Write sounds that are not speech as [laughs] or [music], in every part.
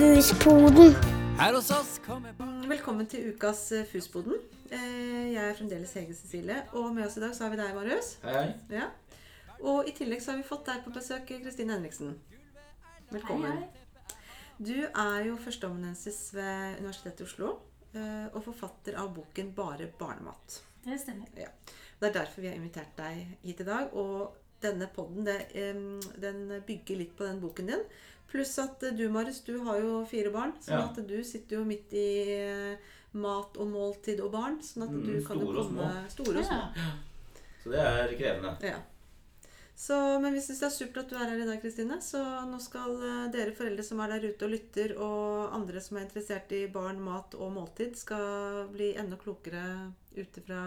Fuspoden. Her hos oss kommer Velkommen til ukas Fuspoden. Fusboden. Eh, Jeg er fremdeles Hege Cecilie, og med oss i dag så har vi deg, Marius. Hei, hei. Ja. Og i tillegg så har vi fått deg på besøk, Kristine Henriksen. Velkommen. Du er jo førsteamanuensis ved Universitetet i Oslo, eh, og forfatter av boken 'Bare barnemat'. Det stemmer. Ja. Det er derfor vi har invitert deg hit i dag. Og denne podden den bygger litt på den boken din. Pluss at eh, du, Marius, du har jo fire barn. Sånn Ja. at du sitter jo midt i eh, mat og måltid og barn. Sånn at Mm, du kan jo komme Store og små. Ja. Så det er krevende. Ja. Så, men vi syns det er supert at du er her i dag, Kristine. Så nå skal eh, dere foreldre som er der ute og lytter, og andre som er interessert i barn, mat og måltid, skal bli enda klokere ut ifra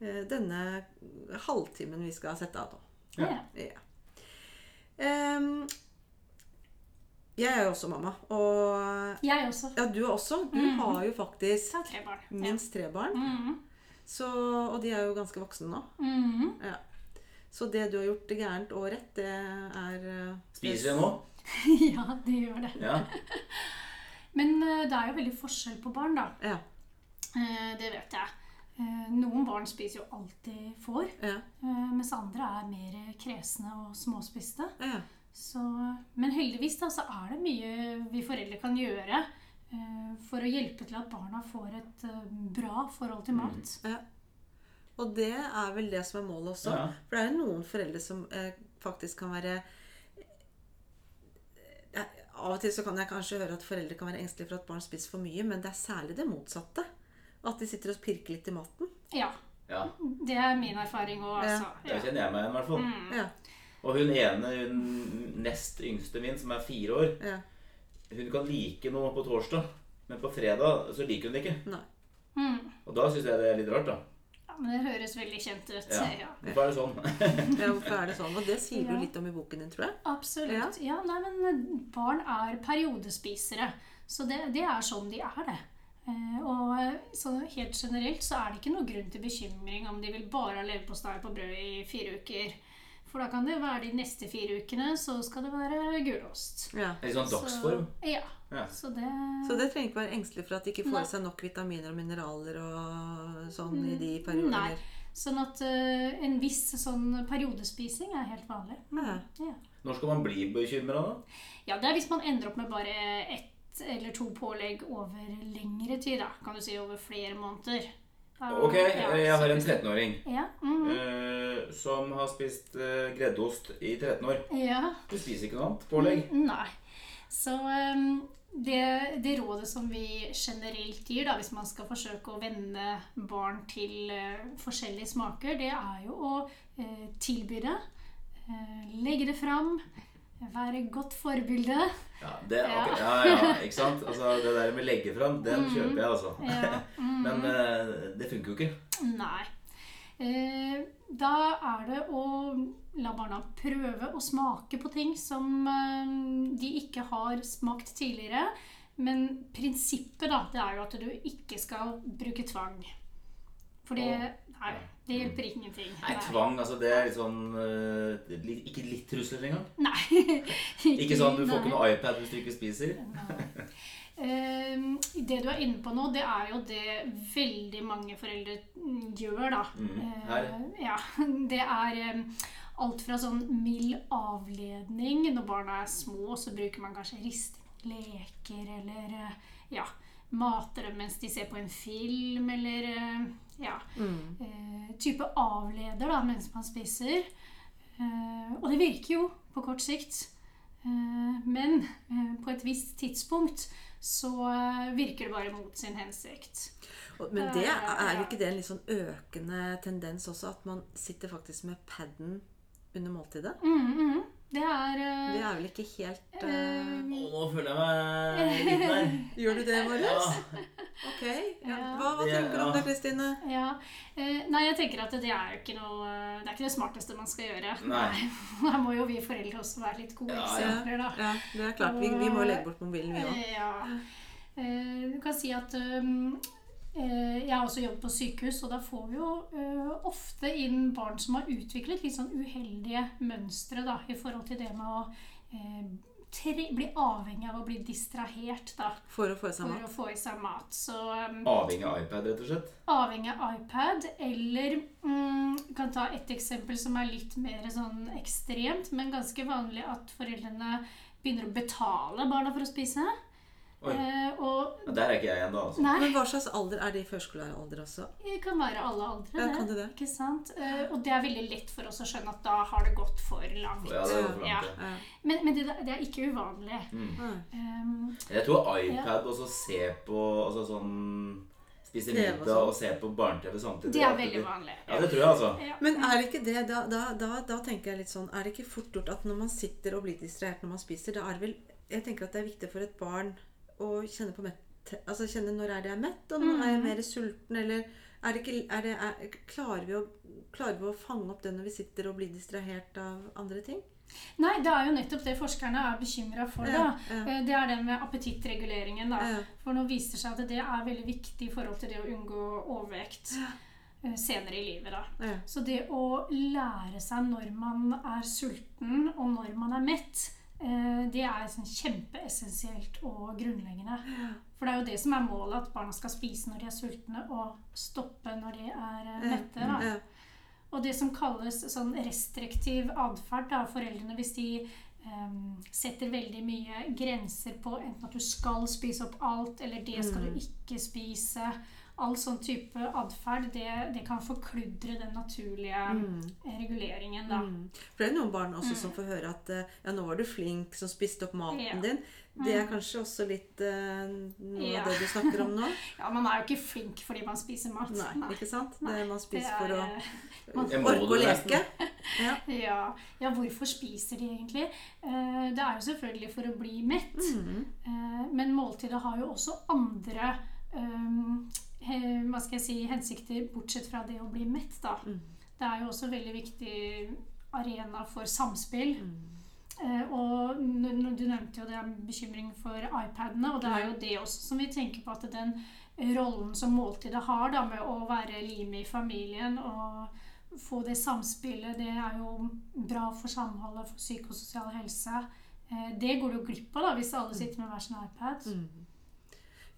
eh, denne halvtimen vi skal sette av nå. Ja. Ja. Em, jeg er jo også mamma, og Jeg også. ja, du er også. Du mm. har jo faktisk har tre barn. minst tre barn. Mhm. så, og de er jo ganske voksne nå. Mm. Ja. Så det du har gjort gærent og rett, det er eh, Spiser jeg nå? [laughs] ja, det gjør det. Ja. [laughs] Men eh, det er jo veldig forskjell på barn, da. Ja. Eh, det vet jeg. Eh, noen barn spiser jo alt de får, Ja. eh, mens andre er mer kresne og småspiste. ja. Så, men heldigvis da, så er det mye vi foreldre kan gjøre eh, for å hjelpe til at barna får et eh, bra forhold til mat. ja. Og det er vel det som er målet også. Ja. For det er jo noen foreldre som eh, faktisk kan være eh, Av og til så kan jeg kanskje høre at foreldre kan være engstelige for at barn spiser for mye, men det er særlig det motsatte. At de sitter og pirker litt i maten. Ja, ja. det er min erfaring òg, Ja. altså. Der kjenner jeg meg igjen, i hvert fall. Mm. Og hun ene, hun nest yngste min, som er fire år, ja. hun kan like noe på torsdag, men på fredag så liker hun det ikke. Nei. Mm. Og da syns jeg det er litt rart, da. Ja, men det høres veldig kjent ut. Ja. [laughs] Ja. Hvorfor er det sånn? [laughs] ja, hvorfor er det sånn? Og det sier du litt om i boken din, tror jeg. Absolutt. Ja. nei, men barn er periodespisere. Så det, det er sånn de er, det. Eh, og så helt generelt så er det ikke noe grunn til bekymring om de vil bare ha leverpostei på brød i fire uker. For da kan det være de neste fire ukene, så skal det være gulost. Ja. Litt sånn dagsform. Så, ja. Ja. Så det Så det trenger ikke være engstelig for at de ikke får Nei. i seg nok vitaminer og mineraler og sånn i de periodene. Nei. Sånn at uh, en viss sånn periodespising er helt vanlig. Ja. Ja. Når skal man bli bekymra, da? Ja, det er hvis man ender opp med bare ett eller to pålegg over lengre tid, da. Kan du si over flere måneder. Ok, jeg har en 13-åring Ja. mm -hmm. uh, som har spist uh, greddeost i 13 år. ja. Du spiser ikke noe annet pålegg? Nei. Så um, det, det rådet som vi generelt gir, da, hvis man skal forsøke å venne barn til uh, forskjellige smaker, det er jo å eh, tilby det. eh, legge det fram. Være godt forbilde. Ja, det, okay. Ja. ja, ikke sant? Altså, det der med legge fram, den Mhm. kjøper jeg, altså. Ja. [laughs] Mm. Men eh, det funker jo ikke. Nei. Eh, da er det å la barna prøve å smake på ting som eh, de ikke har smakt tidligere. Men prinsippet da, det er jo at du ikke skal bruke tvang. For det, det hjelper ingenting. Nei, tvang, altså det er litt sånn eh, Ikke litt trusler engang. Nei. [laughs] Ikke sånn du får ikke noe iPad hvis du ikke spiser. Eh, det du er inne på nå, det er jo det veldig mange foreldre gjør, da. Mm, her. Eh, ja, det er eh, alt fra sånn mild avledning Når barna er små, så bruker man kanskje risting, leker eller eh, ja, mater dem mens de ser på en film, eller eh, ja, Mm. eh, type avleder da, mens man spiser. Eh, og det virker jo på kort sikt. Eh, men eh, på et visst tidspunkt så eh, virker det bare mot sin hensikt. Men det er jo ikke det en litt sånn økende tendens også, at man sitter faktisk med paden under måltidet? Mm, mm, det er uh, Det er vel ikke helt uh, uh, nå føler jeg meg litt der. [laughs] Gjør du det, Marius? Ja. Ok. Ja. Hva, hva tenker du om ja. det, Kristine? Ja. Eh, nei, jeg tenker at det er jo ikke noe Det er ikke det smarteste man skal gjøre. Nei. [laughs] Da må jo vi foreldre også være litt gode eksempler, da. Ja, det er klart. Vi, vi må legge bort mobilen, vi òg. Ja. Eh, du kan si at um, jeg har også jobbet på sykehus, og da får vi jo eh, ofte inn barn som har utviklet litt sånn uheldige mønstre da, i forhold til det med å bli tre, blir avhengig av å bli distrahert da, For å få i seg mat. å få i seg mat. Så um, Avhengig av iPad, rett og slett. avhengig av iPad, eller mm, kan ta et eksempel som er litt mer sånn ekstremt, men ganske vanlig at foreldrene begynner å betale barna for å spise. Eh, og Ja, der er ikke jeg ennå, altså. nei, Men hva slags alder er det i førskolealder også? det kan være alle aldre, Ja, kan det det? Ikke sant? Eh, og det er veldig lett for oss å skjønne at da har det gått for langt. Ja, det for langt, ja. Ja. Men, men det, det er ikke uvanlig. Mm. Um, Jeg tror iPad også se på altså sånn Spise middag sånn. og se på barne-TV samtidig. det er veldig vanlig. Ja, det tror jeg, altså. Ja. Men er det ikke det da, da, da, da tenker jeg litt sånn Er det ikke fort gjort at når man sitter og blir distrahert når man spiser, da er det vel Jeg tenker at det er viktig for et barn å kjenne på mett Altså kjenne når er det jeg er mett, og nå er jeg mer sulten, eller er det ikke er det, er, klarer, vi å, klarer vi å fange opp det når vi sitter og blir distrahert av andre ting? Nei, det er jo nettopp det forskerne er bekymra for. Ja, da. ja. Eh, Det er det med appetittreguleringen. Ja. For nå viser det seg at det er veldig viktig i forhold til det å unngå overvekt eh, senere i livet. Så det å lære seg når man er sulten, og når man er mett, det er sånn kjempeessensielt og grunnleggende. For det er jo det som er målet, at barna skal spise når de er sultne, og stoppe når de er eh, mette. da. Og det som kalles sånn restriktiv atferd av foreldrene hvis de um, setter veldig mye grenser på enten at du skal spise opp alt, eller det skal du ikke spise. All sånn type atferd, det, det kan forkludre den naturlige reguleringen, da. Mm. For det er noen barn også som får høre at eh, ja, nå var du flink som spiste opp maten Ja. din. Det er kanskje også litt uh, noe Ja. av det du snakker om nå? [laughs] Ja, man er jo ikke flink fordi man spiser mat. Nei, ikke sant? Det er man spiser er, for å eh, [laughs] man, orke å leke. Ja. [laughs] ja, ja, hvorfor spiser de egentlig? Uh, det er jo selvfølgelig for å bli mett. Mm. Uh, men måltidet har jo også andre hva skal jeg si, hensikter, bortsett fra det å bli mett. Da. Det er jo også en veldig viktig arena for samspill. Eh, og Du nevnte jo det er bekymring for iPadene, og det er jo det også som vi tenker på at den rollen som måltidet har da, med å være limet i familien og få det samspillet, det er jo bra for samholdet, for psykososial helse. Eh, Det går du glipp av da, hvis alle sitter med hver sin iPad.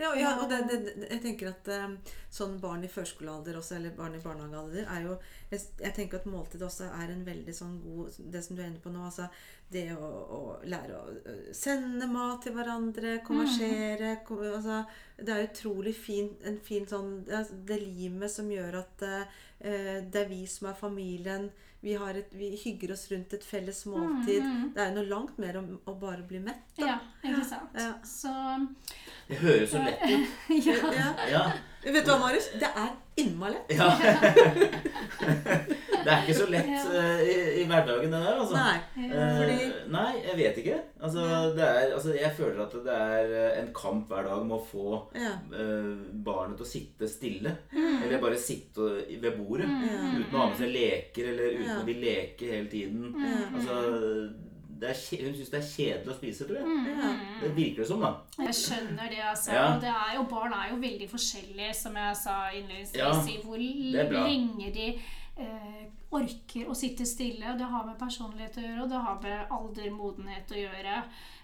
Ja, ja, og det, det, det, jeg tenker at eh, sånn barn i førskolealder også, eller barn i barnehagealder, er jo jeg, jeg tenker at måltid også er en veldig sånn god Det som du er inne på nå, altså det å, å lære å sende mat til hverandre, konversere ko, altså, Det er utrolig fin, en fin sånn Det, det limet som gjør at eh, det er vi som er familien. Vi, har et, vi hygger oss rundt et felles måltid. Det er jo noe langt mer om å bare bli mett. Da. Ja, ikke sant. Ja. Så Det høres så lett ut. [laughs] ja. Ja. Vet du hva, Marius? Det er innmari lett. ja. Det er ikke så lett uh, i, i hverdagen, det der, altså. Nei. fordi... uh, nei, jeg vet ikke. Altså, det er, altså, jeg føler at det er eh, en kamp hver dag med å få Ja. uh, barnet til å sitte stille. Eller bare sitte ved bordet. Uten å ha med seg leker, eller uten Ja. å ville leke hele tiden. Altså, er, kje- hun syns det er kjedelig å spise, tror jeg. Mm. Det virker det som, da. Jeg skjønner det, altså. Ja. Og, det er jo, barn er jo veldig forskjellige, som jeg sa innledningsvis, Ja, i hvor lenge de eh, orker å sitte stille. Og det har med personlighet å gjøre, og det har med alder, modenhet å gjøre.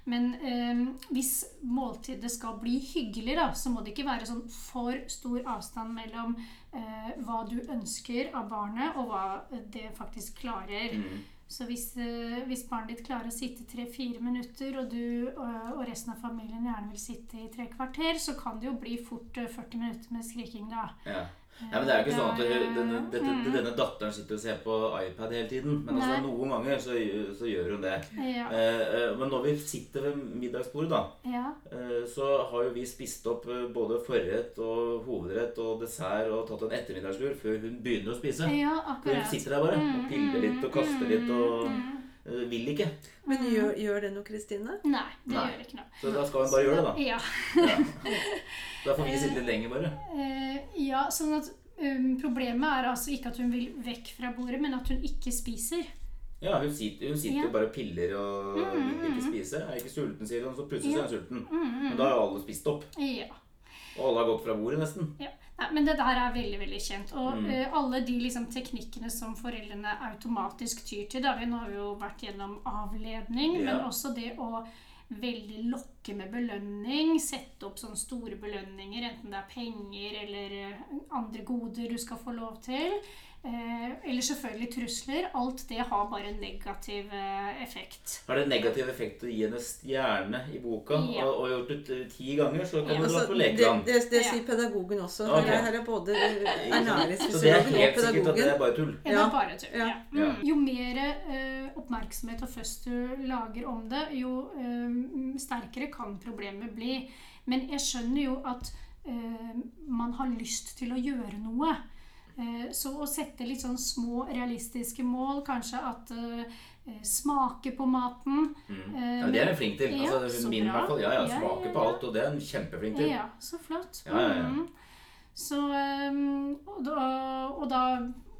Men eh, hvis måltidet skal bli hyggelig, da, så må det ikke være sånn for stor avstand mellom eh, hva du ønsker av barnet, og hva det faktisk klarer. Mm. Så hvis, eh, hvis barnet ditt klarer å sitte tre-fire minutter, og du eh, og resten av familien gjerne vil sitte i tre kvarter, så kan det jo bli fort eh, 40 minutter med skriking, da. Ja. Ja, men det er jo ikke sånn at denne, dette, mm. denne datteren sitter og ser på iPad hele tiden. Men altså, noen ganger så, så gjør hun det. Ja. Eh, eh, men når vi sitter ved middagsbordet, da, ja. eh, så har jo vi spist opp eh, både forrett og hovedrett og dessert og tatt en ettermiddagslur før hun begynner å spise. ja akkurat. hun sitter der bare og piller litt og kaster litt og Mm. Vil ikke. Men gjør, gjør det noe, Kristine? Nei, det Nei. gjør ikke noe. Så da skal hun bare gjøre det, da. Ja. Ja. [laughs] Da får vi sitte litt lenger, bare. Eh, ja, sånn at um, Problemet er altså ikke at hun vil vekk fra bordet, men at hun ikke spiser. Ja, hun sitter, hun sitter Ja. bare og piller og vil ikke spise. Er ikke sulten, sier hun. Så plutselig ja. er hun sulten. Men da har jo alle spist opp. Ja. Og alle har gått fra bordet, nesten. Ja. Nei, men det der er veldig veldig kjent. Og Mm. uh, alle de liksom, teknikkene som foreldrene automatisk tyr til da, vi, Nå har vi jo vært gjennom avledning, men også det å veldig lokke med belønning. Sette opp sånne store belønninger, enten det er penger eller eh, andre goder du skal få lov til. Eh, eller selvfølgelig trusler. Alt det har bare en negativ eh, effekt. Har det negativ effekt å gi henne stjerne i boka? Ja. Og, og gjort det eh, ti ganger, så kan du Altså, dra på lekeland. det, det det sier pedagogen også. Okay. Det her er både [laughs] Så det er helt sikkert at det er bare tull. Ja, det Ja. er bare tull. Ja. Ja. Ja. Mm. Jo mer uh, oppmerksomhet og først du lager om det, jo uh, sterkere kan problemet bli. Men jeg skjønner jo at uh, man har lyst til å gjøre noe. Eh, så å sette litt sånn små, realistiske mål, kanskje at eh, eh, smake på maten Mm. Ja, det er hun flink til. Ja, Altså, så min i bra. hvert fall. Ja, ja, ja, på alt, og det er hun kjempeflink til. Ja, så flott. Ja, ja, ja. Mhm. Så ehm, og, da, og da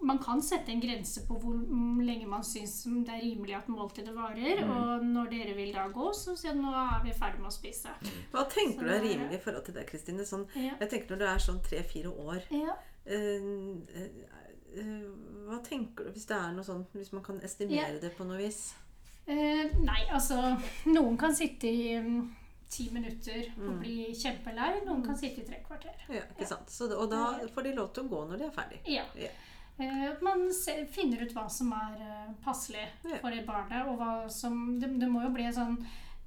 Man kan sette en grense på hvor mm, lenge man syns det er rimelig at måltidet varer. Mm. Og når dere vil da gå, så sier jeg nå er vi ferdig med å spise. Hva tenker du er rimelig i forhold til det, Kristine? Sånn, Ja. jeg tenker når du er sånn tre-fire år Ja. Hva tenker du hvis det er noe sånt, Hvis man kan estimere det på noe vis? Eh, nei, altså Noen kan sitte i um, ti minutter og Mm. bli kjempelei. Noen kan sitte i tre kvarter. Ja, ikke sant? Så, det- og da får de lov til å gå når de er ferdig. Ja. Ja. Eh, Man ser, finner ut hva som er uh, passelig Ja. for det barnet. Og hva som, det, det må jo bli en sånn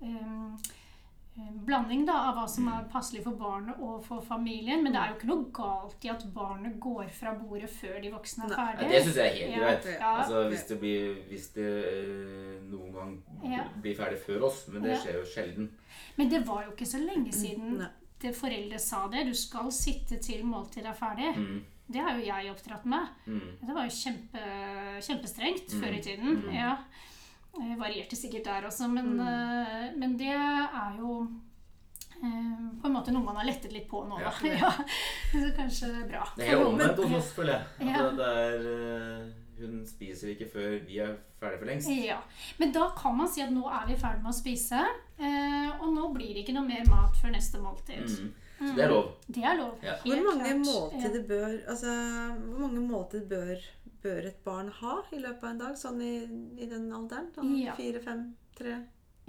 eh, eh, blanding da, av hva som er passelig for barnet og for familien. Men det er jo ikke noe galt i at barnet går fra bordet før de voksne er. Ja, ferdige. det syns jeg er helt Ja. greit. Ja. Altså, hvis det, blir, hvis det eh, noen gang Ja. blir ferdig før oss, men det skjer jo sjelden. Men det var jo ikke så lenge siden det foreldre sa det. Du skal sitte til måltidet er ferdig. Mm. Det har jo jeg oppdratt med. Mm. Det var jo kjempe, kjempestrengt Mm. før i tiden. Mm. Ja. Eh, Varierte sikkert der også, men, eh, men det er jo eh, på en måte noe man har lettet litt på nå, da. Ja. [laughs] Ja. Så kanskje det er bra. Det er jo omvendt hos oss, føler jeg. At Ja. det er, eh, hun spiser ikke før vi er ferdig for lengst. Ja. Men da kan man si at nå er vi ferdig med å spise, eh, og nå blir det ikke noe mer mat før neste måltid. Mm. Så det er lov. Det er lov. Ja. Hvor mange klart. måltider bør Altså, hvor mange måltider bør, bør et barn ha i løpet av en dag? Sånn i, i den alderen? Sånn Ja. fire, fem, tre?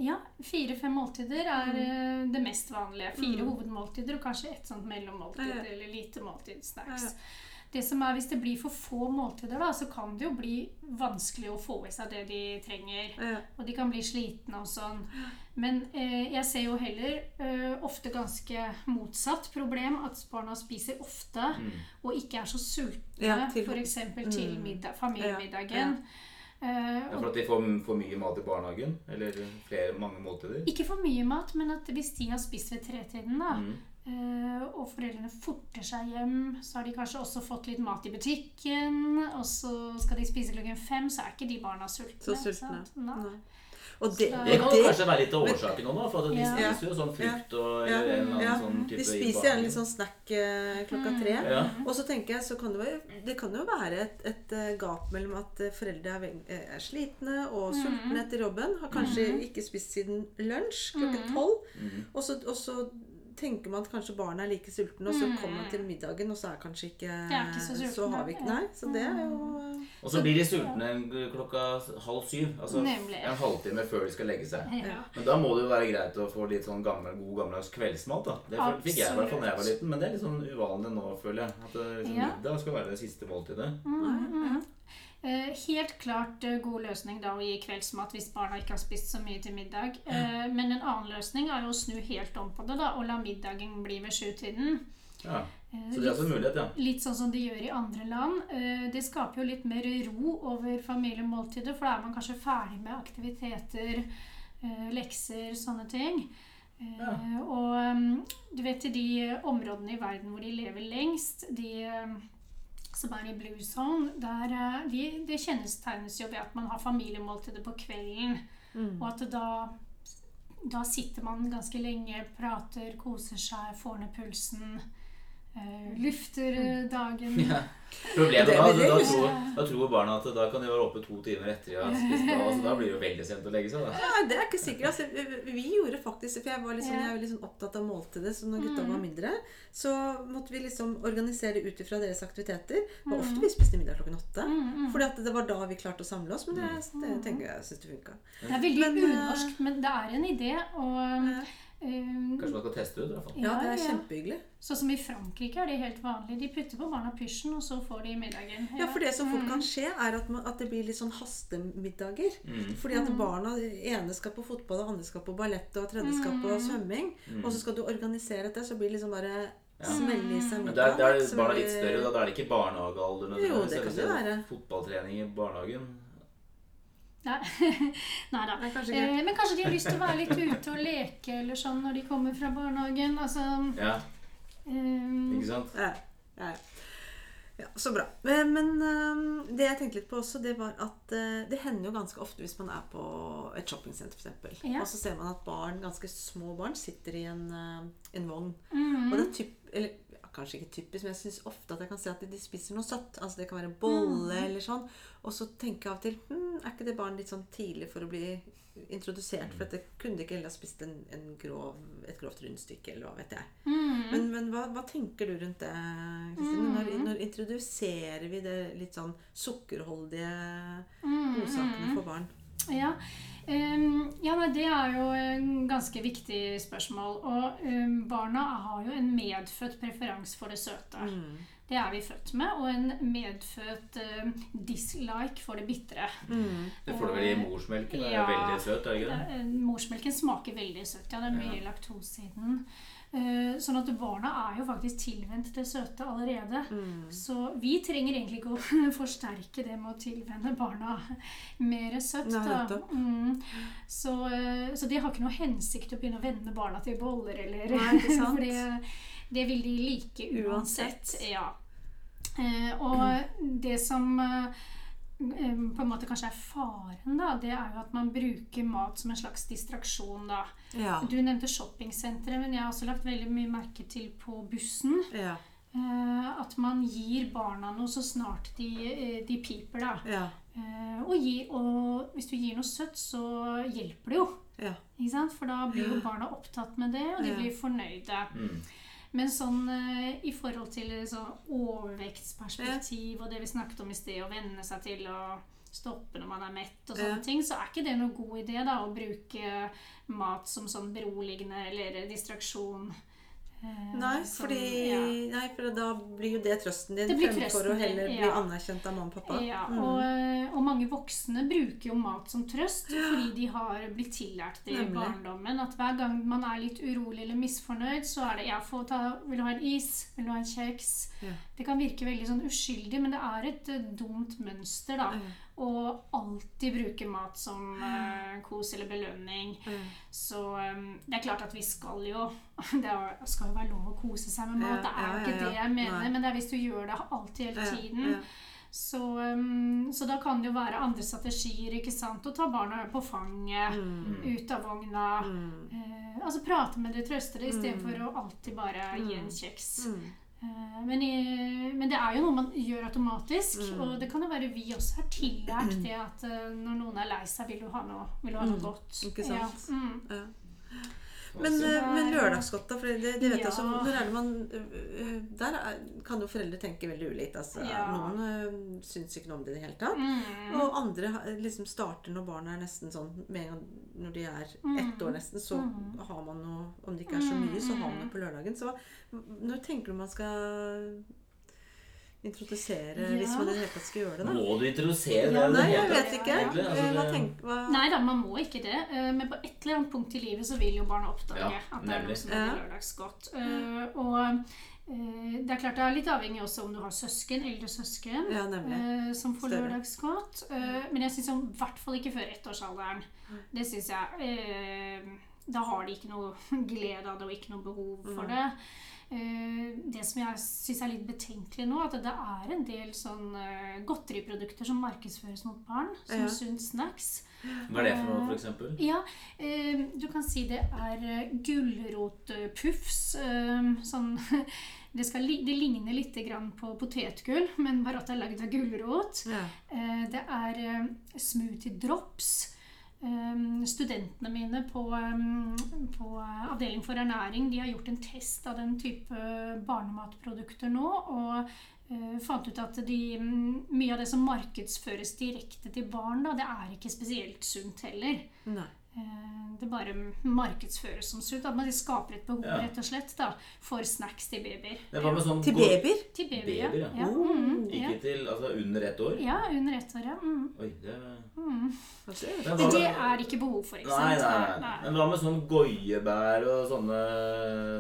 Ja, fire-fem måltider er mm. det mest vanlige. Fire Mm. hovedmåltider og kanskje et sånt mellommåltid Ja, ja. eller lite måltid snacks. Ja, ja. Det som er Hvis det blir for få måltider, da, så kan det jo bli vanskelig å få i seg det de trenger. Og de kan bli slitne og sånn. Men eh, jeg ser jo heller eh, ofte ganske motsatt problem. At barna spiser ofte Mm. og ikke er så sultne. Ja, F.eks. til Mm. middag, familiemiddagen. Ja, Ja, for at de får for mye mat i barnehagen? Eller flere, mange måltider? Ikke for mye mat, men at hvis de har spist ved tretiden, da, Mm. eh, og foreldrene forter seg hjem, så har de kanskje også fått litt mat i butikken, og så skal de spise klokken fem, så er ikke de barna sultne. Så sultne. Og det, Det kan og det kanskje være litt av årsaken nå, for at de Ja. spiser jo sånn frukt og Ja, eller en eller annen ja. sånn type De spiser gjerne litt sånn snack eh, klokka Mm. tre. Ja. Og så tenker jeg, så kan det, være, det kan jo være et, et eh, gap mellom at eh, foreldre er, er slitne og Mhm. sultne etter jobben. Har kanskje Mhm. ikke spist siden lunsj klokken tolv. Mm. Og, så, og så tenker man at kanskje barna er like sultne, og så Mhm. kommer man til middagen, og så er kanskje ikke er ikke så sultne, har vi ikke. Nei, så det er jo eh, Og så blir de sultne klokka halv syv. Altså Nemlig. en halvtime før de skal legge seg. Ja. Men da må det jo være greit å få litt sånn gammel, god gammeldags kveldsmat. da. Det fikk jeg i hvert fall da jeg var liten, men det er litt sånn uvanlig nå, føler jeg. At liksom, Ja. middag skal være det siste måltidet. Mm, mm. Eh, helt klart eh, god løsning da å gi kveldsmat hvis barna ikke har spist så mye til middag. Ja. men en annen løsning er jo å snu helt om på det da, og la middagen bli ved sjutiden. Ja. Eh, Så det er altså en mulighet, ja. Litt sånn som de gjør i andre land. Eh, Det skaper jo litt mer ro over familiemåltidet, for da er man kanskje ferdig med aktiviteter, eh, lekser, sånne ting. Eh, Ja. Og mm, du vet i de områdene i verden hvor de lever lengst, de eh, som er i blue zone, der eh, de, det kjennetegnes jo ved at man har familiemåltider på kvelden. mm. Og at da, da sitter man ganske lenge, prater, koser seg, får ned pulsen. Eh, lufter eh, dagen. Ja. Problemet da, altså, da, tror, da tror barna at da kan de være oppe to timer etter de har spist. Da, altså, da blir det jo veldig sent å legge seg. da. Ja, det er ikke sikkert. Altså, vi- vi gjorde faktisk For jeg var liksom, jeg var veldig sånn opptatt av måltidet. Så når gutta Mm. var mindre, så måtte vi liksom organisere ut ifra deres aktiviteter. Og Mm. ofte vi spiste middag klokken åtte. Mm, mm. Fordi at det var da vi klarte å samle oss. Men det, det tenker jeg syns det funka. Det er veldig Men, eh, unorsk, men det er en idé. Og Eh, Kanskje man skal teste ut? i hvert fall. Ja, det er ja. kjempehyggelig. Sånn som i Frankrike er det helt vanlig. De putter på barna pysjen, og så får de middagen. Ja, for det som fort Mm. kan skje, er at, man, at det blir litt sånn hastemiddager. Mm. Fordi at barna ene skal på fotball, og andre skal på ballett, og tredje skal på Mm. svømming. Mm. Og så skal du organisere dette, så blir det liksom bare Ja. smelle i seg Men der, der er barna litt større. Da, da er det ikke barnehagealder. Jo, det kan det være. Fotballtrening i barnehagen. Nei. [laughs] Nei da. Kanskje. Eh, men kanskje de har lyst til å være litt ute og leke eller sånn når de kommer fra barnehagen. Altså Ja, Um... ikke sant? Ja, ja, ja. ja, så bra. Men, men øhm, det jeg tenkte litt på også, det var at øh, det hender jo ganske ofte hvis man er på et shoppingsenter f.eks., Ja. og så ser man at barn, ganske små barn sitter i en, en vogn. mm, Og det er typ, eller kanskje ikke typisk, men jeg syns ofte at jeg kan se at de, spiser noe søtt. Altså det kan være bolle Mm. eller sånn. Og så tenker jeg av og til hm, Er ikke det barn litt sånn tidlig for å bli introdusert? For dette det kunne de ikke heller ha spist en, en grov, et grovt rundstykke, eller hva vet jeg. mm. Men, men hva, hva tenker du rundt det, Kristine? Når, Mm. når introduserer vi det litt sånn sukkerholdige godsakene mm. for barn? Ja, ja nei, det er jo en ganske viktig spørsmål. Og ehm, barna har jo en medfødt preferanse for det søte. Mm. Det er vi født med. Og en medfødt ehm, dislike for det bitre. Mm. Det får du vel i morsmelken. Det er Ja. veldig søt, er det ikke det? Eh, Morsmelken smaker veldig søtt. Ja, det er mye laktose i den. Eh, Sånn at barna er jo faktisk tilvendt det søte allerede. Mm. Så vi trenger egentlig ikke å [laughs] forsterke det med å tilvenne barna mer søtt. Da. Mm. Så, eh, så det har ikke noe hensikt å begynne å vende barna til boller eller Nei? [laughs] For det, det vil de like uansett. Uansett. Ja. Eh, og [clears throat] det som på en måte kanskje er faren, da, det er jo at man bruker mat som en slags distraksjon. da. Ja. Du nevnte shoppingsenteret, men jeg har også lagt veldig mye merke til på bussen. Ja. Eh, at man gir barna noe så snart de, eh, de piper, da. Ja. Eh, og, gi, og hvis du gir noe søtt, så hjelper det jo. Ja. Ikke sant? For da blir jo barna opptatt med det, og de Ja. blir fornøyde. Mm. Men sånn eh, i forhold til så overvektsperspektiv og det vi snakket om i sted, å venne seg til å stoppe når man er mett og sånne Ja. ting, så er ikke det noen god idé da, å bruke mat som sånn beroligende eller distraksjon. Eh, Nei, som- fordi, ja. nei, for da blir jo det trøsten din Det blir fremfor å heller bli ja. anerkjent av mamma og pappa. Ja, Mm. og, eh, og mange voksne bruker jo mat som trøst fordi de har blitt tillært det i barndommen. At hver gang man er litt urolig eller misfornøyd, så er det ja, få ta, 'Vil du ha en is? Vil du ha en kjeks?' Det kan virke veldig sånn uskyldig, men det er et eh, dumt mønster, da. Å alltid bruke mat som uh, kos eller belønning. Mm. Så um, det er klart at vi skal jo [laughs] Det er- skal jo være lov å kose seg med mat. Det er jo ja, ikke ja. det jeg mener, Nei. men det er hvis du gjør det alltid hele tiden. Så, um, så da kan det jo være andre strategier. ikke sant? Å ta barna på fanget, Mm. ut av vogna. Mm. Eh, altså prate med dem, trøste dem, istedenfor Mm. å alltid bare gi en kjeks. Mm. Eh, men, i, men det er jo noe man gjør automatisk. Mm. Og det kan jo være vi også har tillært det at eh, når noen er lei seg, vil du ha noe, vil du ha noe Mm. godt. Ikke sant? Ja. Mm. Ja. Men, eh, men lørdagsgodta. For det, det vet jeg Ja. også. Når er det man øh, Der er, kan jo foreldre tenke veldig ulikt. Altså, Ja. Noen øh, syns ikke noe om det i det hele tatt. Mm. Og andre liksom starter når barna er nesten sånn gang Når de er Mm. ett år nesten, så Mm. har man noe Om det ikke er så mye, så har man det på lørdagen. Så når tenker du man skal introdusere Ja. Hvis man i det hele tatt skal gjøre det, da? Må du introdusere det? Ja, det Nei, jeg vet ikke. Egentlig, altså, Hva tenker hva... Nei da, man må ikke det. eh, Men på et eller annet punkt i livet så vil jo barna oppdage Ja, at det er noe som er lørdagsgodt. Eh, Og eh, det er klart det er litt avhengig også om du har søsken, eldre søsken, Ja, eh, som får lørdagsgodt. Eh, Men jeg syns i hvert fall ikke før ettårsalderen. Det syns jeg eh, Da har de ikke noe [laughs] glede av det og ikke noe behov for Mm. det. Eh, Det som jeg syns er litt betenkelig nå, at det er en del sånn eh, godteriprodukter som markedsføres mot barn, som Ja. sunn snacks. Hva er det for noe, for eksempel? Ja, eh, du kan si det er eh, gulrotpuffs. Eh, sånn [laughs] det, skal, li- det ligner litt grann på potetgull, men bare at det er lagd av gulrot. Ja. Eh, Det er eh, smoothie drops. Eh, Studentene mine på, eh, på avdeling for ernæring de har gjort en test av den type barnematprodukter nå. Og eh, fant ut at de, mye av det som markedsføres direkte til barn, da, det er ikke spesielt sunt heller. Nei. Eh, Det bare markedsføres som sunt. At man skaper et behov Ja. rett og slett da, for snacks til babyer. Det var med sånn Til babyer? Til babyer, Babyer, ja. ja. Oh. Mm, ja. Ikke til altså under ett år? ja, under ett år, ja. Mm, Oi, det mm. det, Men det er ikke behov for, ikke Nei, sant? nei, nei. Men hva med sånn goiebær og sånne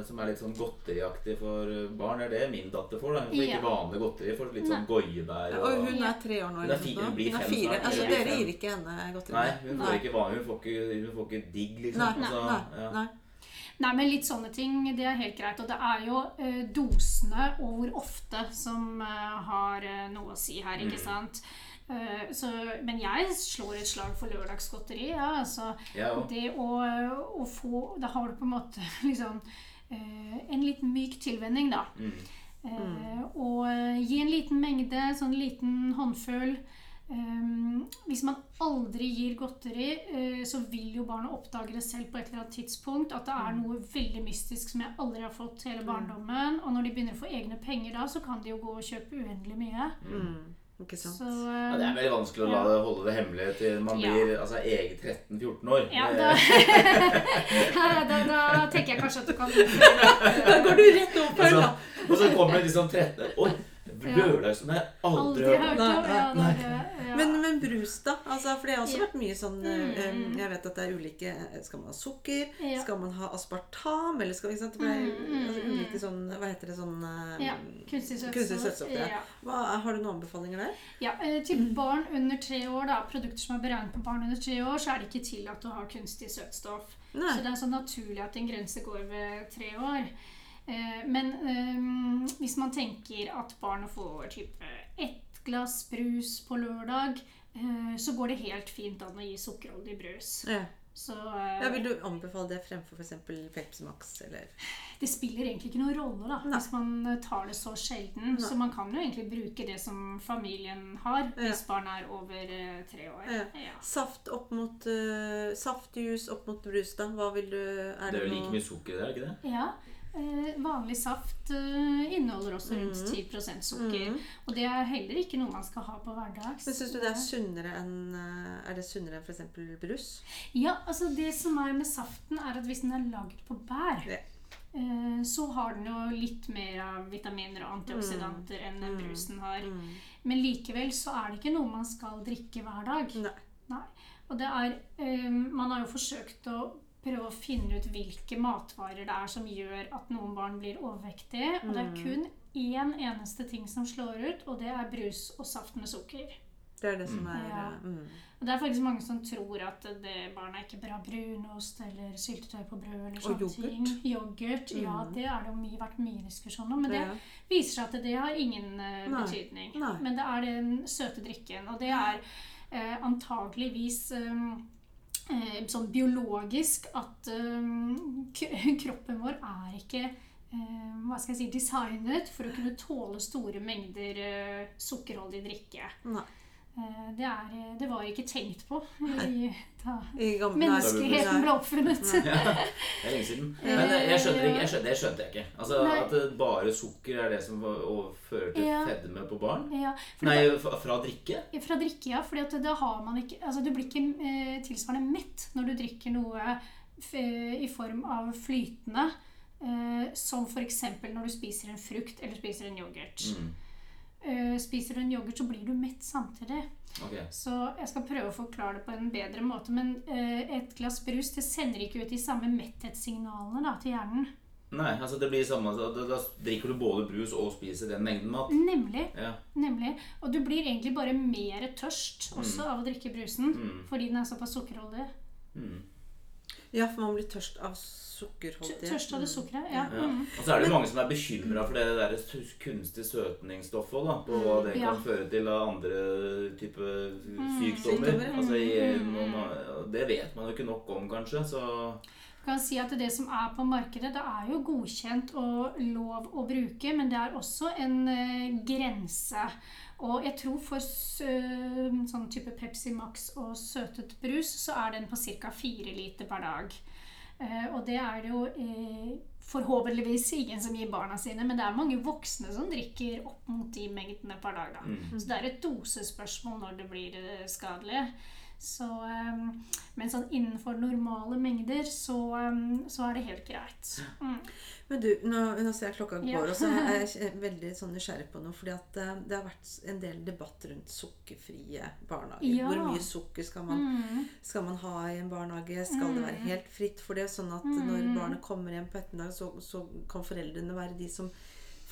som er litt sånn godteriaktig for barn? Er det min datter får? da? Hun får ikke vanlig godteri, får litt sånn goiebær Ja, og og hun er tre år nå. Hun er fire, Hun blir Hun er fem fire. snart, Altså, dere gir ikke henne godteri? Nei, hun får ikke vanlig. Hun får ikke, hun får ikke digg, liksom. Nei, Altså, nei, ja. nei. Nei, men litt sånne ting, det er helt greit. Og det er jo eh, dosene og hvor ofte som eh, har eh, noe å si her, ikke Mm. sant? Eh, så, men jeg slår et slag for lørdagsgodteri. Ja, altså, ja, det å, å få Da har du på en måte [laughs] liksom eh, en liten myk tilvenning, da. Mm. Mm. og eh, gi en liten mengde, sånn liten håndfull. Um, hvis man aldri gir godteri, uh, så vil jo barnet oppdage det selv på et eller annet tidspunkt. At det er noe veldig mystisk som jeg aldri har fått hele barndommen. Og når de begynner å få egne penger da, så kan de jo gå og kjøpe uendelig mye. Mm. Ikke sant. Så Ja, det er veldig vanskelig å la det holde det hemmelig til man Ja. blir altså, eget 13-14 år. ja, da, [laughs] da, da tenker jeg kanskje at du kan [laughs] Da går du rett opp her, da. og så kommer det liksom 13 Oi, lørdag som jeg aldri aldri hørt om. Nei, nei, nei. ja. Men, men brus, da? Altså, for det har også Ja. vært mye sånn eh, Mm. Jeg vet at det er ulike eh, Skal man ha sukker? Ja. Skal man ha aspartam? Eller skal ikke sant? Det er Mm, mm, altså, mm. ulike sånn Hva heter det sånn eh, Ja, kunstig søtstoff. Ja. ja. Har du noen anbefalinger der? Ja, Til barn under tre år, da, produkter som er beregnet på barn under tre år, så er det ikke tillatt å ha kunstig søtstoff. Nei. Så det er sånn naturlig at en grense går ved tre år. Eh, Men eh, hvis man tenker at barnet får type ett glass brus på lørdag, eh, så går det helt fint an å gi sukkerholdig brus. Ja. Så eh, Ja, vil du anbefale det fremfor f.eks. Pepsi Max? Eller det spiller egentlig ikke noen rolle da, Nei. hvis man tar det så sjelden. Nei. Så man kan jo egentlig bruke det som familien har Ja. hvis barnet er over eh, tre år. Ja. Ja. saft opp mot uh, Saftjus opp mot brus, da? Hva vil du Er Det er jo noe- like mye sukker i det, er det ikke det? Ja, vanlig saft eh, inneholder også rundt Mhm. 10 sukker. Mm. Og det er heller ikke noe man skal ha på hverdags. Men syns du det er sunnere enn eh, Er det sunnere enn f.eks. brus? Ja, altså det som er med saften, er at hvis den er lagd på bær, Ja. eh, så har den jo litt mer av vitaminer og antioksidanter enn den Mm. brusen har. Mm. Men likevel så er det ikke noe man skal drikke hver dag. Nei. Nei. Og det er eh, Man har jo forsøkt å prøve å finne ut hvilke matvarer det er som gjør at noen barn blir overvektige. Og det er Mm. kun én eneste ting som slår ut, og det er brus og saft med sukker. Det er det som er Ja. eh, mm. Og det er faktisk mange som tror at det barnet ikke bør ha brunost eller syltetøy på brød eller Og sånne yoghurt. ting. Yoghurt. Ja, Mm. det har det jo mye, vært mye diskusjon om. Men det det viser seg at det har ingen eh, Nei. betydning. Nei. Men det er den søte drikken. Og det er eh, antageligvis eh, sånn biologisk at eh, [laughs] kroppen vår er ikke eh, hva skal jeg si, designet for å kunne tåle store mengder eh, sukkerholdig drikke. Nei. Eh, det, er, eh, det var ikke tenkt på [laughs] i, da I gamle menneskeheten ble oppfunnet. Ja, det er lenge siden. [laughs] Men eh, jeg skjønner ikke, jeg skjønner, det skjønte jeg ikke. Altså At bare sukker er det som fører til Ja. fedme på barn? Ja, Nei, da, fra drikke? Fra drikke, ja. fordi da har man ikke Altså, du blir ikke eh, tilsvarende mett når du drikker noe i form av flytende. Eh, som f.eks. når du spiser en frukt eller spiser en yoghurt. Mm. Eh, spiser du en yoghurt, så blir du mett samtidig. Okay. Så jeg skal prøve å forklare det på en bedre måte. Men uh, et glass brus det sender ikke ut de samme metthetssignalene da, til hjernen. Nei, altså det blir samme da, da drikker du både brus og spiser den mengden mat. Nemlig. Ja. nemlig. Og du blir egentlig bare mer tørst også av å drikke brusen. Mm. Fordi den er såpass sukkerholdig. Mm. Ja, for man blir tørst av Tø- Tørst av det Mm. sukkeret. Ja. Ja. Mm. Og så er det mange som er bekymra for det der kunstig søtningsstoffet. da, På hva det Ja. kan føre til av andre typer sykdommer. Altså i Mm. noen, det vet man jo ikke nok om, kanskje. Så kan si at det som er på markedet, det er jo godkjent og lov å bruke, men det er også en eh, grense. Og jeg tror for sånn type Pepsi Max og søtet brus, så er den på ca. fire liter per dag. Eh, og det er det jo eh, forhåpentligvis ingen som gir barna sine, men det er mange voksne som drikker opp mot de mengdene per dag. Da. mm. Så det er et dosespørsmål når det blir eh, skadelig. Så, eh, men sånn innenfor normale mengder så, eh, så er det helt greit. Mm. Men du, nå, nå ser jeg klokka går, Ja. og så er jeg [laughs] veldig sånn nysgjerrig på noe. fordi at eh, det har vært en del debatt rundt sukkerfrie barnehager. Ja. Hvor mye sukker skal man, Mm. skal man ha i en barnehage? Skal det være Mm. helt fritt for det? Sånn at Mm. når barnet kommer hjem på ettermiddag, så, så kan foreldrene være de som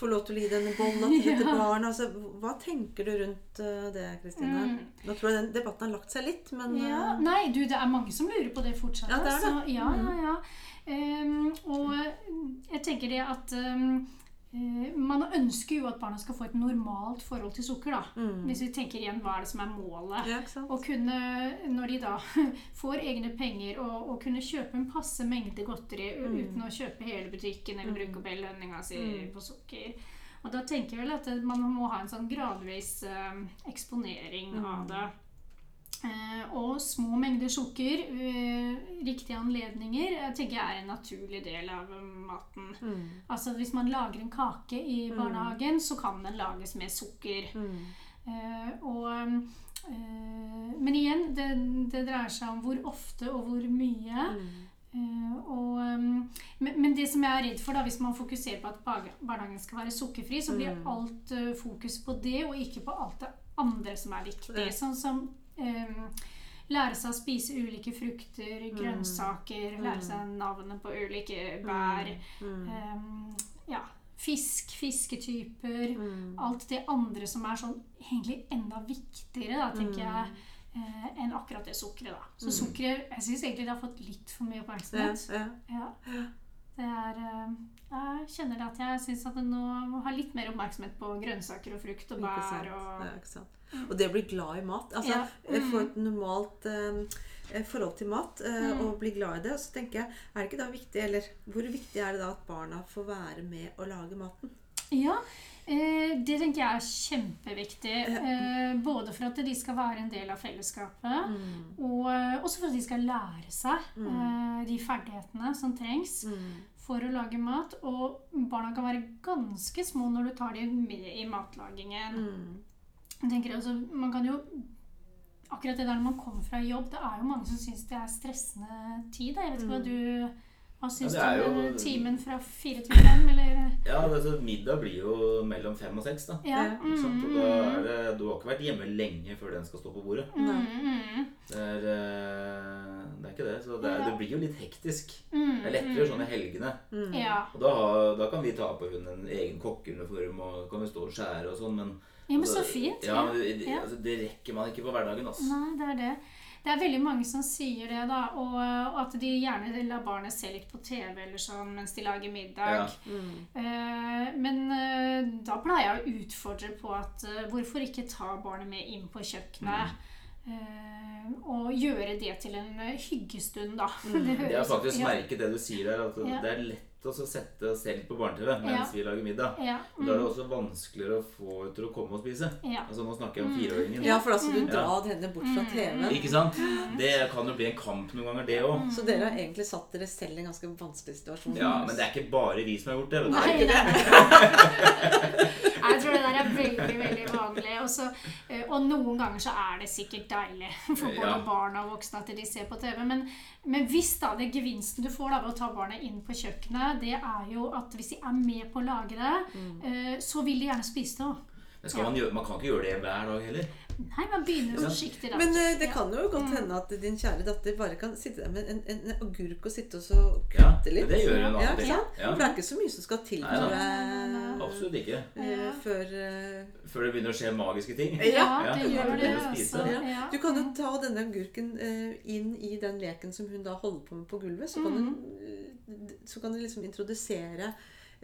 får lov til å gi denne bolla til dette [laughs] Ja. barnet. Altså, hva tenker du rundt eh, det, Kristine? Mm. Nå tror jeg den debatten har lagt seg litt, men Ja, uh... nei, du, det er mange som lurer på det fortsatt. Ja, det er det. Så, ja, Mm. ja, ja. Um, og jeg tenker det at eh, man ønsker jo at barna skal få et normalt forhold til sukker. da. mm. Hvis vi tenker igjen hva er det som er målet. Ja? Å kunne, når de da [laughs] får egne penger, og, og kunne kjøpe en passe mengde godteri Mm. uten å kjøpe hele butikken eller bruke opp hele lønninga si Mm. på sukker. Og da tenker jeg vel at man må ha en sånn gradvis eh, eksponering Mm. av det. Eh, og små mengder sukker ved riktige anledninger jeg tenker jeg er en naturlig del av eh, maten. Mm. Altså Hvis man lager en kake i Mm. barnehagen, så kan den lages med sukker. Mm. Eh, og, eh, men igjen, det, det dreier seg om hvor ofte og hvor mye. Mm. Eh, og, um, men, men det som jeg er redd for, da, hvis man fokuserer på at barnehagen skal være sukkerfri, så blir Mm. alt eh, fokus på det, og ikke på alt det andre som er viktig. Sånn som lære seg å spise ulike frukter, grønnsaker, lære seg navnet på ulike bær. Mm. Um, ja, fisk, fisketyper. Mm. Alt det andre som er sånn egentlig enda viktigere, da, tenker Mm. jeg, eh, enn akkurat det sukkeret. da. Så Mm. sukkeret Jeg syns egentlig det har fått litt for mye oppmerksomhet. ja. Ja. Det er eh, Jeg kjenner det at jeg syns at det nå må ha litt mer oppmerksomhet på grønnsaker og frukt og bær og Ja, ikke sant. Og det å bli glad i mat. Altså, Ja. mm. Få et normalt eh, forhold til mat eh, Mm. og bli glad i det. Og så tenker jeg, er det ikke da viktig, eller hvor viktig er det da at barna får være med å lage maten? Ja, eh, det tenker jeg er kjempeviktig. Eh, både for at de skal være en del av fellesskapet, Mm. og eh, også for at de skal lære seg Mm. eh, de ferdighetene som trengs Mm. for å lage mat. Og barna kan være ganske små når du tar dem med i matlagingen. Mm. Jeg tenker altså, man kan jo Akkurat det der når man kommer fra jobb, det er jo mange som syns det er stressende tid. Jeg vet ikke hva Mm. du Hva syns Ja, du om jo- timen fra fire til fem, eller? Ja, altså, middag blir jo mellom fem og seks, da. Ja. Mm, mm, da er det, du har ikke vært hjemme lenge før den skal stå på bordet. mm, mm, Det er, eh, det er ikke det. Så det, er, det blir jo litt hektisk. mm, Det er lettere sånn i helgene. Mm. Ja. Og da, da kan vi ta på hun en egen kokkeuniform og kan vi stå og skjære og sånn, men ja, men så altså, fint. Ja, men det, det, altså, det rekker man ikke på hverdagen, altså. Nei, det er det. Det er veldig mange som sier det, da. Og, og at de gjerne lar barnet se litt på TV eller sånn mens de lager middag. Ja. Mm. Eh, men eh, da pleier jeg å utfordre på at eh, hvorfor ikke ta barnet med inn på kjøkkenet? eh, og gjøre det til en hyggestund, da. Det [laughs] Jeg har faktisk ja, merket det du sier der, at Ja. det er lett å så sette oss selv på barne-TV mens Ja. vi lager middag. ja, Mm. Da er det mm, også vanskeligere å få henne til å komme og spise. ja. Altså Nå snakker jeg om Mm. fireåringen. Ja, for altså, du dra drar henne bort fra Mm. TV-en. Ikke sant? Det kan jo bli en kamp noen ganger, det òg. Så dere har egentlig satt dere selv i en ganske vanskelig situasjon. Ja, men det er ikke bare vi som har gjort det. vet du. Nei, det [laughs] er veldig veldig vanlig. Og, så, eh, og noen ganger så er det sikkert deilig [laughs] for både Ja. barn og voksne at de ser på TV. Men, men hvis da det gevinsten du får da ved å ta barnet inn på kjøkkenet, det er jo at hvis de er med på å lage det, Mm. eh, så vil de gjerne spise det òg. Men man, gjøre, man kan ikke gjøre det hver dag heller. Nei, man begynner forsiktig da. Men uh, det kan jo godt Mm. hende at din kjære datter bare kan sitte der med en, en, en agurk og sitte og så Ja, kutte litt. det gjør hun alltid. Ja. Ja, For det er ikke så mye som skal til, tror jeg. absolutt ikke. eh, Ja. Før uh, Før det begynner å skje magiske ting. Ja, Ja, det det gjør det. det å. Altså. Du kan jo ta denne agurken inn i den leken som hun da holder på med på gulvet. Så kan, mm. hun, så kan du liksom introdusere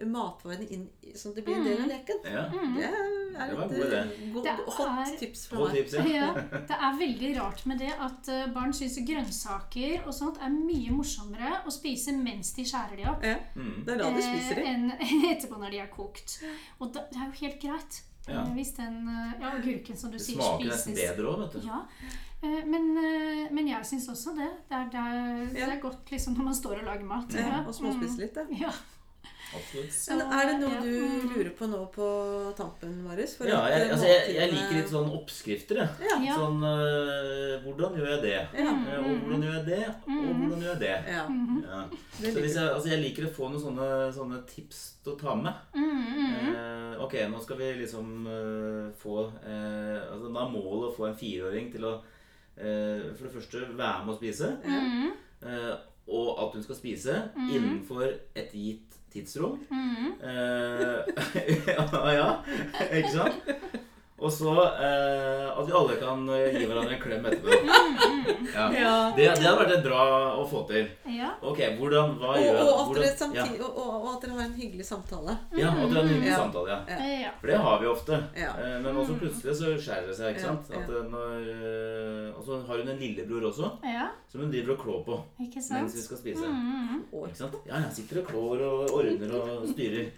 matvarene inn sånn at det blir en del av leken. Ja. Det er Det var et god eh, Det hot er- tips fra meg. tips, ja. Ja, [laughs] det er veldig rart med det at eh, barn syns grønnsaker og sånt er mye morsommere å spise mens de skjærer de opp, Ja, Mm. det er da de spiser eh, de. enn [laughs] etterpå når de er kokt. Og det er jo helt greit. Ja. Hvis den Ja, agurken som du Det sier smaker nesten spises bedre òg, vet du. Ja, eh, men, men jeg syns også det. Det er, det, er, det er godt liksom når man står og lager mat. Ja, og småspise litt, da. Mm. Ja. Absolutt. Men er det noe ja, du mm. lurer på nå på tampen, Marius? For Ja, jeg, eh, altså, jeg, jeg liker litt sånn oppskrifter, jeg. Ja. Ja. Sånn øh, Hvordan gjør jeg det? Ja. Eh, Og hvordan gjør jeg det? Og hvordan gjør jeg det? ja. Ja. Det Så hvis jeg, altså jeg liker å få noen sånne, sånne tips til å ta med. Mm, mm, Eh, ok, nå skal vi liksom eh, få eh, altså Da er målet å få en fireåring til å eh, for det første være med å spise. mm, eh, og at hun skal spise innenfor et gitt tidsrom. mm. Eh, [laughs] ja, ja, ikke sant? Og så eh, at vi alle kan eh, gi hverandre en klem etterpå. Ja. Ja. Det, det hadde vært et bra å få til. Ja. Ok, hvordan, hva Og, gjør og, at hvordan, dere samtidig, og, og, og at dere har en hyggelig samtale. Ja, at det er en hyggelig Ja. samtale, ja. Ja. For det har vi ofte. Ja. Eh, Men også plutselig så skjærer det seg, ikke Ja, sant? At eh, når, eh, og så har hun en lillebror også, ja, som hun driver og klår på ikke sant? mens vi skal spise. Mm. Ikke sant? Ja, jeg sitter og klår og ordner og styrer.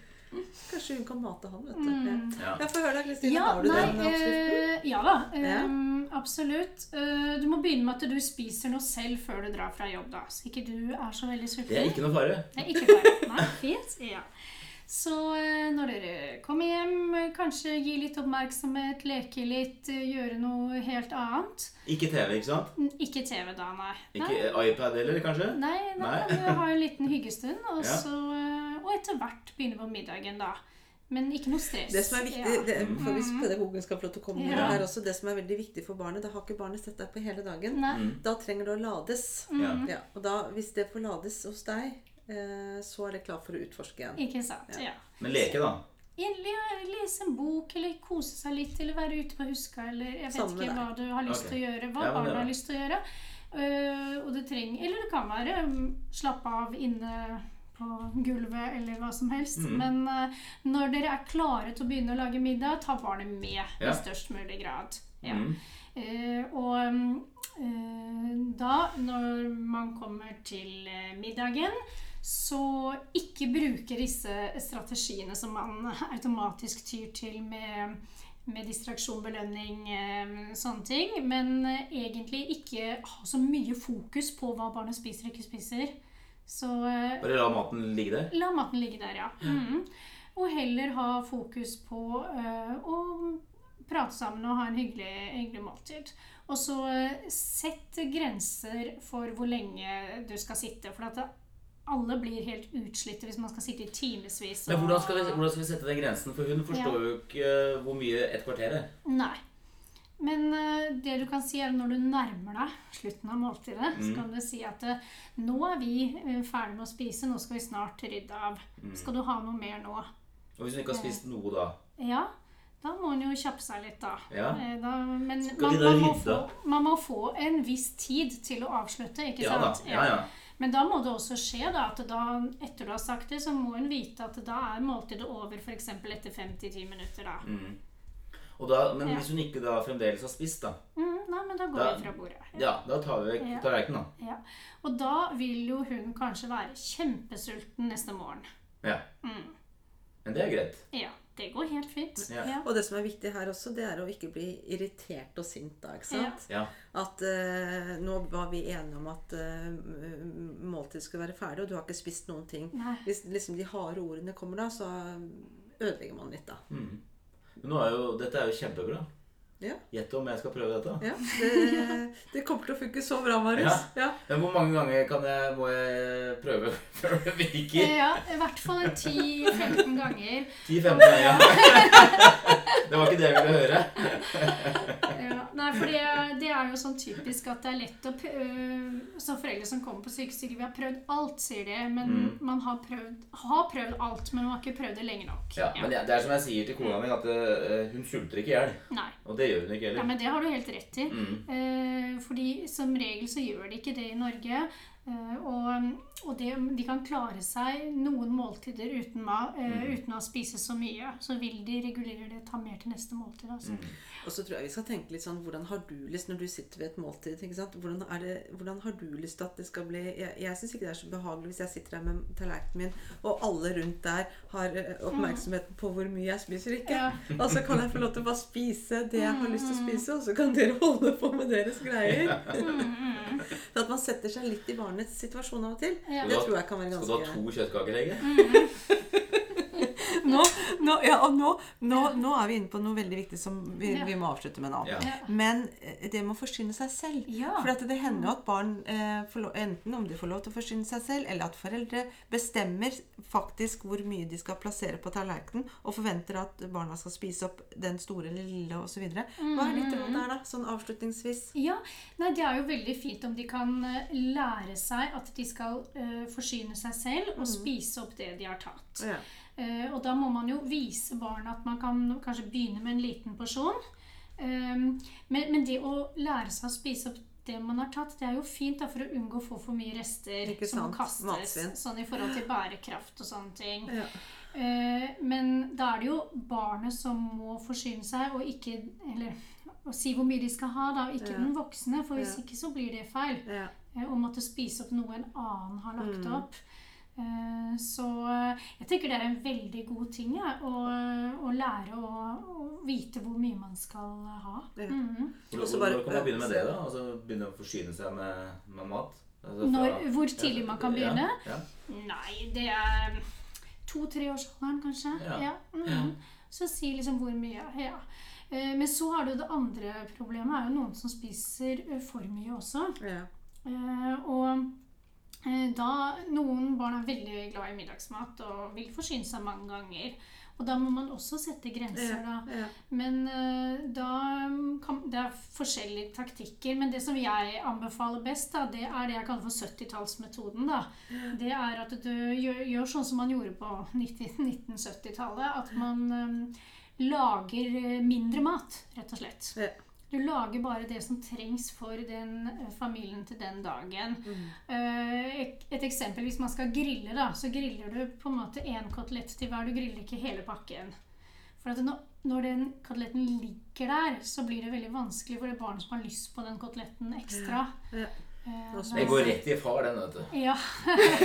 Kanskje hun kan mate han, vet du. Mm. Ja. Jeg får høre deg, Kristine. Ja, har du nei, den oppskriften? eh, ja da. Ja. ehm, absolutt. Uh, du må begynne med at du spiser noe selv før du drar fra jobb, da. Så ikke du er så veldig sulten. Det er ikke noe fare. Det er ikke fare. Nei, [laughs] fint. Ja. Så når dere kommer hjem, kanskje gi litt oppmerksomhet, leke litt, gjøre noe helt annet. Ikke TV, ikke sant? N- Ikke TV da, nei. Ikke Nei, iPad heller, kanskje? nei, nei, Nei. vi har en liten hyggestund, og, [laughs] Ja. så, og etter hvert begynne på middagen, da. Men ikke noe stress. Det som er viktig, Ja. det, for Hvis pedagogen skal få lov til å komme Ja. her også, det som er veldig viktig for barnet Da har ikke barnet sett deg på hele dagen. Nei. Mm. Da trenger det å lades. Ja. Ja, og da, Hvis det får lades hos deg, eh, så er det klart for å utforske igjen. Ikke sant. Ja. Ja. Men leke, da. Lese en bok, eller kose seg litt, eller være ute på huska, eller jeg vet Sammen ikke hva du har lyst til å gjøre. Hva Ja, barna er har lyst til å gjøre. Uh, og det trenger Eller det kan være um, slappe av inne på gulvet, eller hva som helst. Mm. Men uh, når dere er klare til å begynne å lage middag, ta barnet med Ja. i størst mulig grad. Ja. Mm. Uh, og eh, da, når man kommer til middagen, så ikke bruke disse strategiene som man [laughs] automatisk tyr til med, med distraksjon, belønning, sånne ting. Men egentlig ikke ha så mye fokus på hva barnet spiser og ikke spiser. Så eh, Bare la maten ligge der. La maten ligge der, ja. Mm. Og heller ha fokus på eh, å prate sammen og ha en hyggelig, hyggelig måltid. Og så eh, sett grenser for hvor lenge du skal sitte. For at alle blir helt utslitte hvis man skal sitte i timevis. Men hvordan skal, vi, hvordan skal vi sette den grensen? For hun forstår Ja. jo ikke hvor mye et kvarter er. Nei. Men eh, det du kan si er når du nærmer deg slutten av måltidet, så Mm. kan du si at eh, nå er vi eh, ferdig med å spise, nå skal vi snart rydde av. Mm. Skal du ha noe mer nå? Og hvis hun ikke har spist noe da? Ja, da må hun jo kjappe seg litt, da. Ja. Da men man, da man, må få, man må få en viss tid til å avslutte, ikke Ja da. sant? Ja, ja. Men da må det også skje da, at da, etter du har sagt det, så må hun vite at da er måltidet over f.eks. etter 5-10 minutter. da. Mm. Og da, men Ja. hvis hun ikke da fremdeles har spist, da, Mm, nei, men da går Da- vi fra bordet. ja, da tar vi Ja. vekk tallerkenen, da. Ja. Og da vil jo hun kanskje være kjempesulten neste morgen. Ja. Mm. Men det er greit. Ja, det går helt fint. Ja. Ja. Og det som er viktig her også, det er å ikke bli irritert og sint da, ikke sant? Ja. At uh, nå var vi enige om at uh, måltidet skulle være ferdig, og du har ikke spist noen ting. Nei. Hvis liksom de harde ordene kommer da, så ødelegger man litt da. Mm. Men nå er jo, dette er jo kjempebra. Ja. Gjett om jeg skal prøve dette. Ja, det, det kommer til å funke så bra, Marius. Ja. Men hvor mange ganger kan jeg, må jeg prøve [laughs] før det virker? Ja, i hvert fall 10-15 ganger. 10-15 ganger. ja. [laughs] Det var ikke det jeg ville høre. [laughs] Ja, nei, for det, det er jo sånn typisk at det er lett å øh, Som foreldre som kommer på sykehuset, vi har prøvd alt, sier de. Men Mm. man har prøvd, har prøvd alt, men man har ikke prøvd det lenge nok. Ja, men det, det er som jeg sier til kona mi, at eh, hun sulter ikke i hjel. Gjør hun ikke Ja, men det har du helt rett i. Mm. Eh, fordi som regel så gjør de ikke det i Norge. Eh, og og det, de kan klare seg noen måltider uten, ma, eh, Mm. uten å spise så mye. Så vil de regulere det, ta mer til neste måltid. Altså. Mm. Og så tror jeg vi skal tenke litt sånn Hvordan har du lyst når du sitter ved et måltid? ikke sant? Hvordan, er det, hvordan har du lyst til at det skal bli Jeg, jeg syns ikke det er så behagelig hvis jeg sitter her med tallerkenen min, og alle rundt der har eh, oppmerksomheten på hvor mye jeg spiser ikke. Ja. [laughs] Og så kan jeg få lov til å bare spise det jeg har lyst til å spise, og så kan dere [laughs] holde på med deres greier. Mm, [laughs] Så at man setter seg litt i barnets situasjon av og til, Ja. det tror jeg kan være ganske Skal du ha to kjøttkaker, Hege? Nå, nå, ja, nå, nå, nå er vi inne på noe veldig viktig som vi, Ja. vi må avslutte med nå. Men eh, det med å forsyne seg selv. Ja. For at det hender jo at barn eh, får lov, enten om de får lov til å forsyne seg selv, eller at foreldre bestemmer faktisk hvor mye de skal plassere på tallerkenen, og forventer at barna skal spise opp den store eller lille osv. Hva er ditt råd der, da? Sånn avslutningsvis. Ja, nei, Det er jo veldig fint om de kan eh, lære seg at de skal eh, forsyne seg selv og spise opp det de har tatt. Ja. Eh, og da må man jo vise barna at man kan kanskje begynne med en liten porsjon. Um, men, men det å lære seg å spise opp det man har tatt, det er jo fint da, for å unngå å få for mye rester Ikke som må sant, kastes. matsvinn. Sånn i forhold til bærekraft og sånne ting. Ja. Eh, men da er det jo barnet som må forsyne seg, og ikke Eller og si hvor mye de skal ha, da, ikke Ja. den voksne. For hvis Ja. ikke så blir det feil. Ja. Eh, Å måtte spise opp noe en annen har lagt Mm. opp. Eh, Så eh, jeg tenker det er en veldig god ting ja, å, å lære å, å vite hvor mye man skal ha. Ja. Mm -hmm. Og så bare- kan man begynne med det, da? Altså Begynne å forsyne seg med, med mat? Altså, fra- Når, hvor tidlig man kan begynne? Ja, ja. Nei, det er to-treårsalderen, kanskje. Ja. -hmm. Så si liksom hvor mye. Ja. Eh, Men så har du det andre problemet, er jo noen som spiser for mye også. Ja. Eh, og da Noen barn er veldig glad i middagsmat og vil forsyne seg mange ganger. Og da må man også sette grenser, da. Ja. Men eh, da kan, Det er forskjellige taktikker. Men det som jeg anbefaler best, da, det er det jeg kaller for 70-tallsmetoden. da. Det er at du gjør, gjør sånn som man gjorde på [laughs] 1970-tallet. At man um, lager eh, mindre mat, rett og slett. Ja. Du lager bare det som trengs for den eh, familien til den dagen. Mm. Eh, et, eksempel, hvis man skal grille, da, så griller du på en måte én kotelett til hver. Du griller ikke hele pakken. For at når, når den koteletten ligger der, så blir det veldig vanskelig for det barnet som har lyst på den koteletten ekstra. Ja. Eh, Så- Det går rett i far, den, vet du. Ja.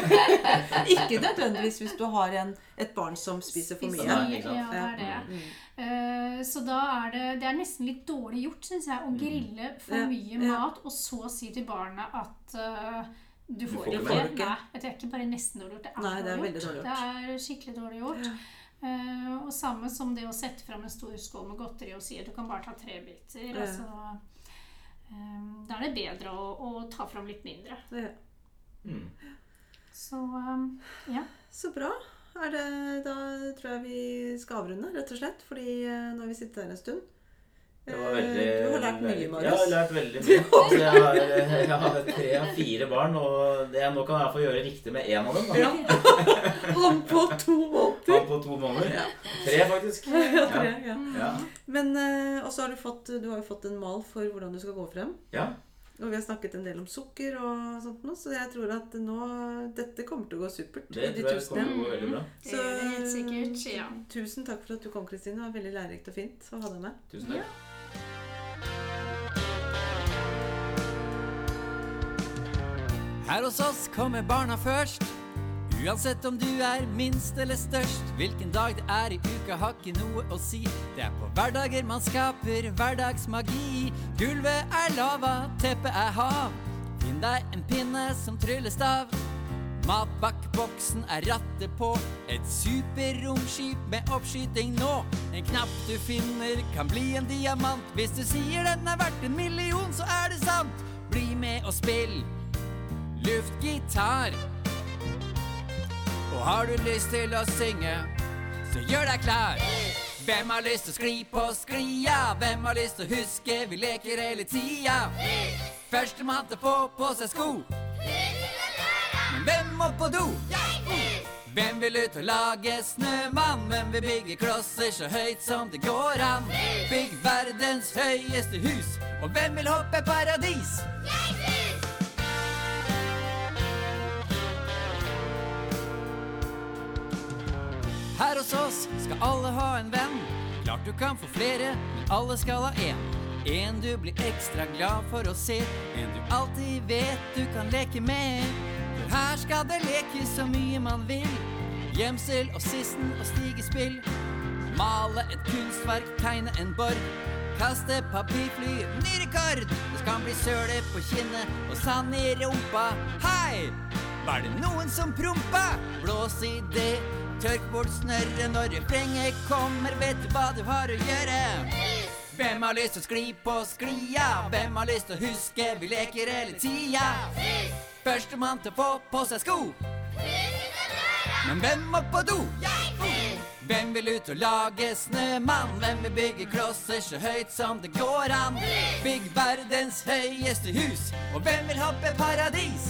[laughs] Ikke nødvendigvis hvis du har en, et barn som spiser for mye. Nei. Ja, det er det. Mm. Eh, så da er det, det er nesten litt dårlig gjort, syns jeg, å grille for mye ja. mat, og så si til barnet at uh, du får får ikke. ikke. Nei, det er ikke bare nesten dårlig gjort, det er, Nei, det er dårlig gjort. dårlig Det er skikkelig dårlig gjort. Eh, og samme som det å sette fram en stor skål med godteri og si at du kan bare ta tre biter. Ja. Altså, eh, da er det bedre å, å ta fram litt mindre. Ja. Mm. Så um, ja. Så bra. Er det, da tror jeg vi skal avrunde, rett og slett. Fordi eh, nå har vi sittet her en stund. Det var Eh, veldig, du har lært mye, Marius. Ja, jeg har lært veldig mye. [laughs] Jeg har, jeg har tre av fire barn, og det, nå kan jeg få gjøre riktig med én av dem. Da. Ja. [laughs] Han på to måneder. Han på to måneder. Tre, faktisk. Ja, tre, Ja. ja. Ja. Men eh, også har du fått Du har jo fått en mal for hvordan du skal gå frem. ja. Og vi har snakket en del om sukker og sånt nå, så jeg tror at nå Dette kommer til å gå supert. Det tror jeg kommer til å gå veldig bra. Det er helt sikkert. Ja. Tusen takk for at du kom, Kristine. Det var veldig lærerikt og fint å ha deg med. Tusen takk. Her hos oss kommer barna først. Uansett om du er minst eller størst. Hvilken dag det er i uka, har ikke noe å si. Det er på hverdager man skaper hverdagsmagi. Gulvet er lava, teppet er hav. Finn deg en pinne som tryllestav. Matbakkboksen er rattet på. Et superromskip med oppskyting nå. En knapp du finner, kan bli en diamant. Hvis du sier den er verdt en million, så er det sant. Bli med og spill luftgitar. Og har du lyst til å synge, så gjør deg klar. Hvem har lyst til å skli på sklia? Hvem har lyst til å huske vi leker hele tida? Førstemann til å få på seg sko. Hvem må på do? Hvem vil ut og lage snømann? Hvem vil bygge klosser så høyt som det går an? Bygg verdens høyeste hus. Og hvem vil hoppe paradis? Her hos oss skal alle ha en venn. Klart du kan få flere, men alle skal ha én. En du blir ekstra glad for å se. En du alltid vet du kan leke med. Her skal det lekes så mye man vil. Gjemsel og sissen og stigespill. Male et kunstverk, tegne en borg. Kaste papirfly, ny rekord! Det skal bli søle på kinnet og sand i rumpa. Hei! Var det noen som prompa? Blås i det. Tørk bort snørret når refrenget kommer. Vet du hva du har å gjøre? Hvem har lyst til å skli på sklia? Hvem har lyst til å huske vi leker hele tida? Førstemann til å få på seg sko. Men hvem må på do? Hvem vil ut og lage snømann? Hvem vil bygge klosser så høyt som det går an? Bygg verdens høyeste hus. Og hvem vil hoppe paradis?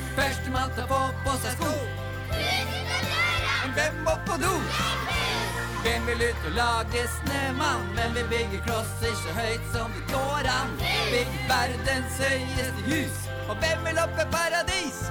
Førstemann til å få på seg sko. Hvem må på do? Hvem vil ut og lage snømann? Hvem vil bygge klosser så høyt som det går an? Bygge verdens høyeste hus. Og hvem vil opp i paradis?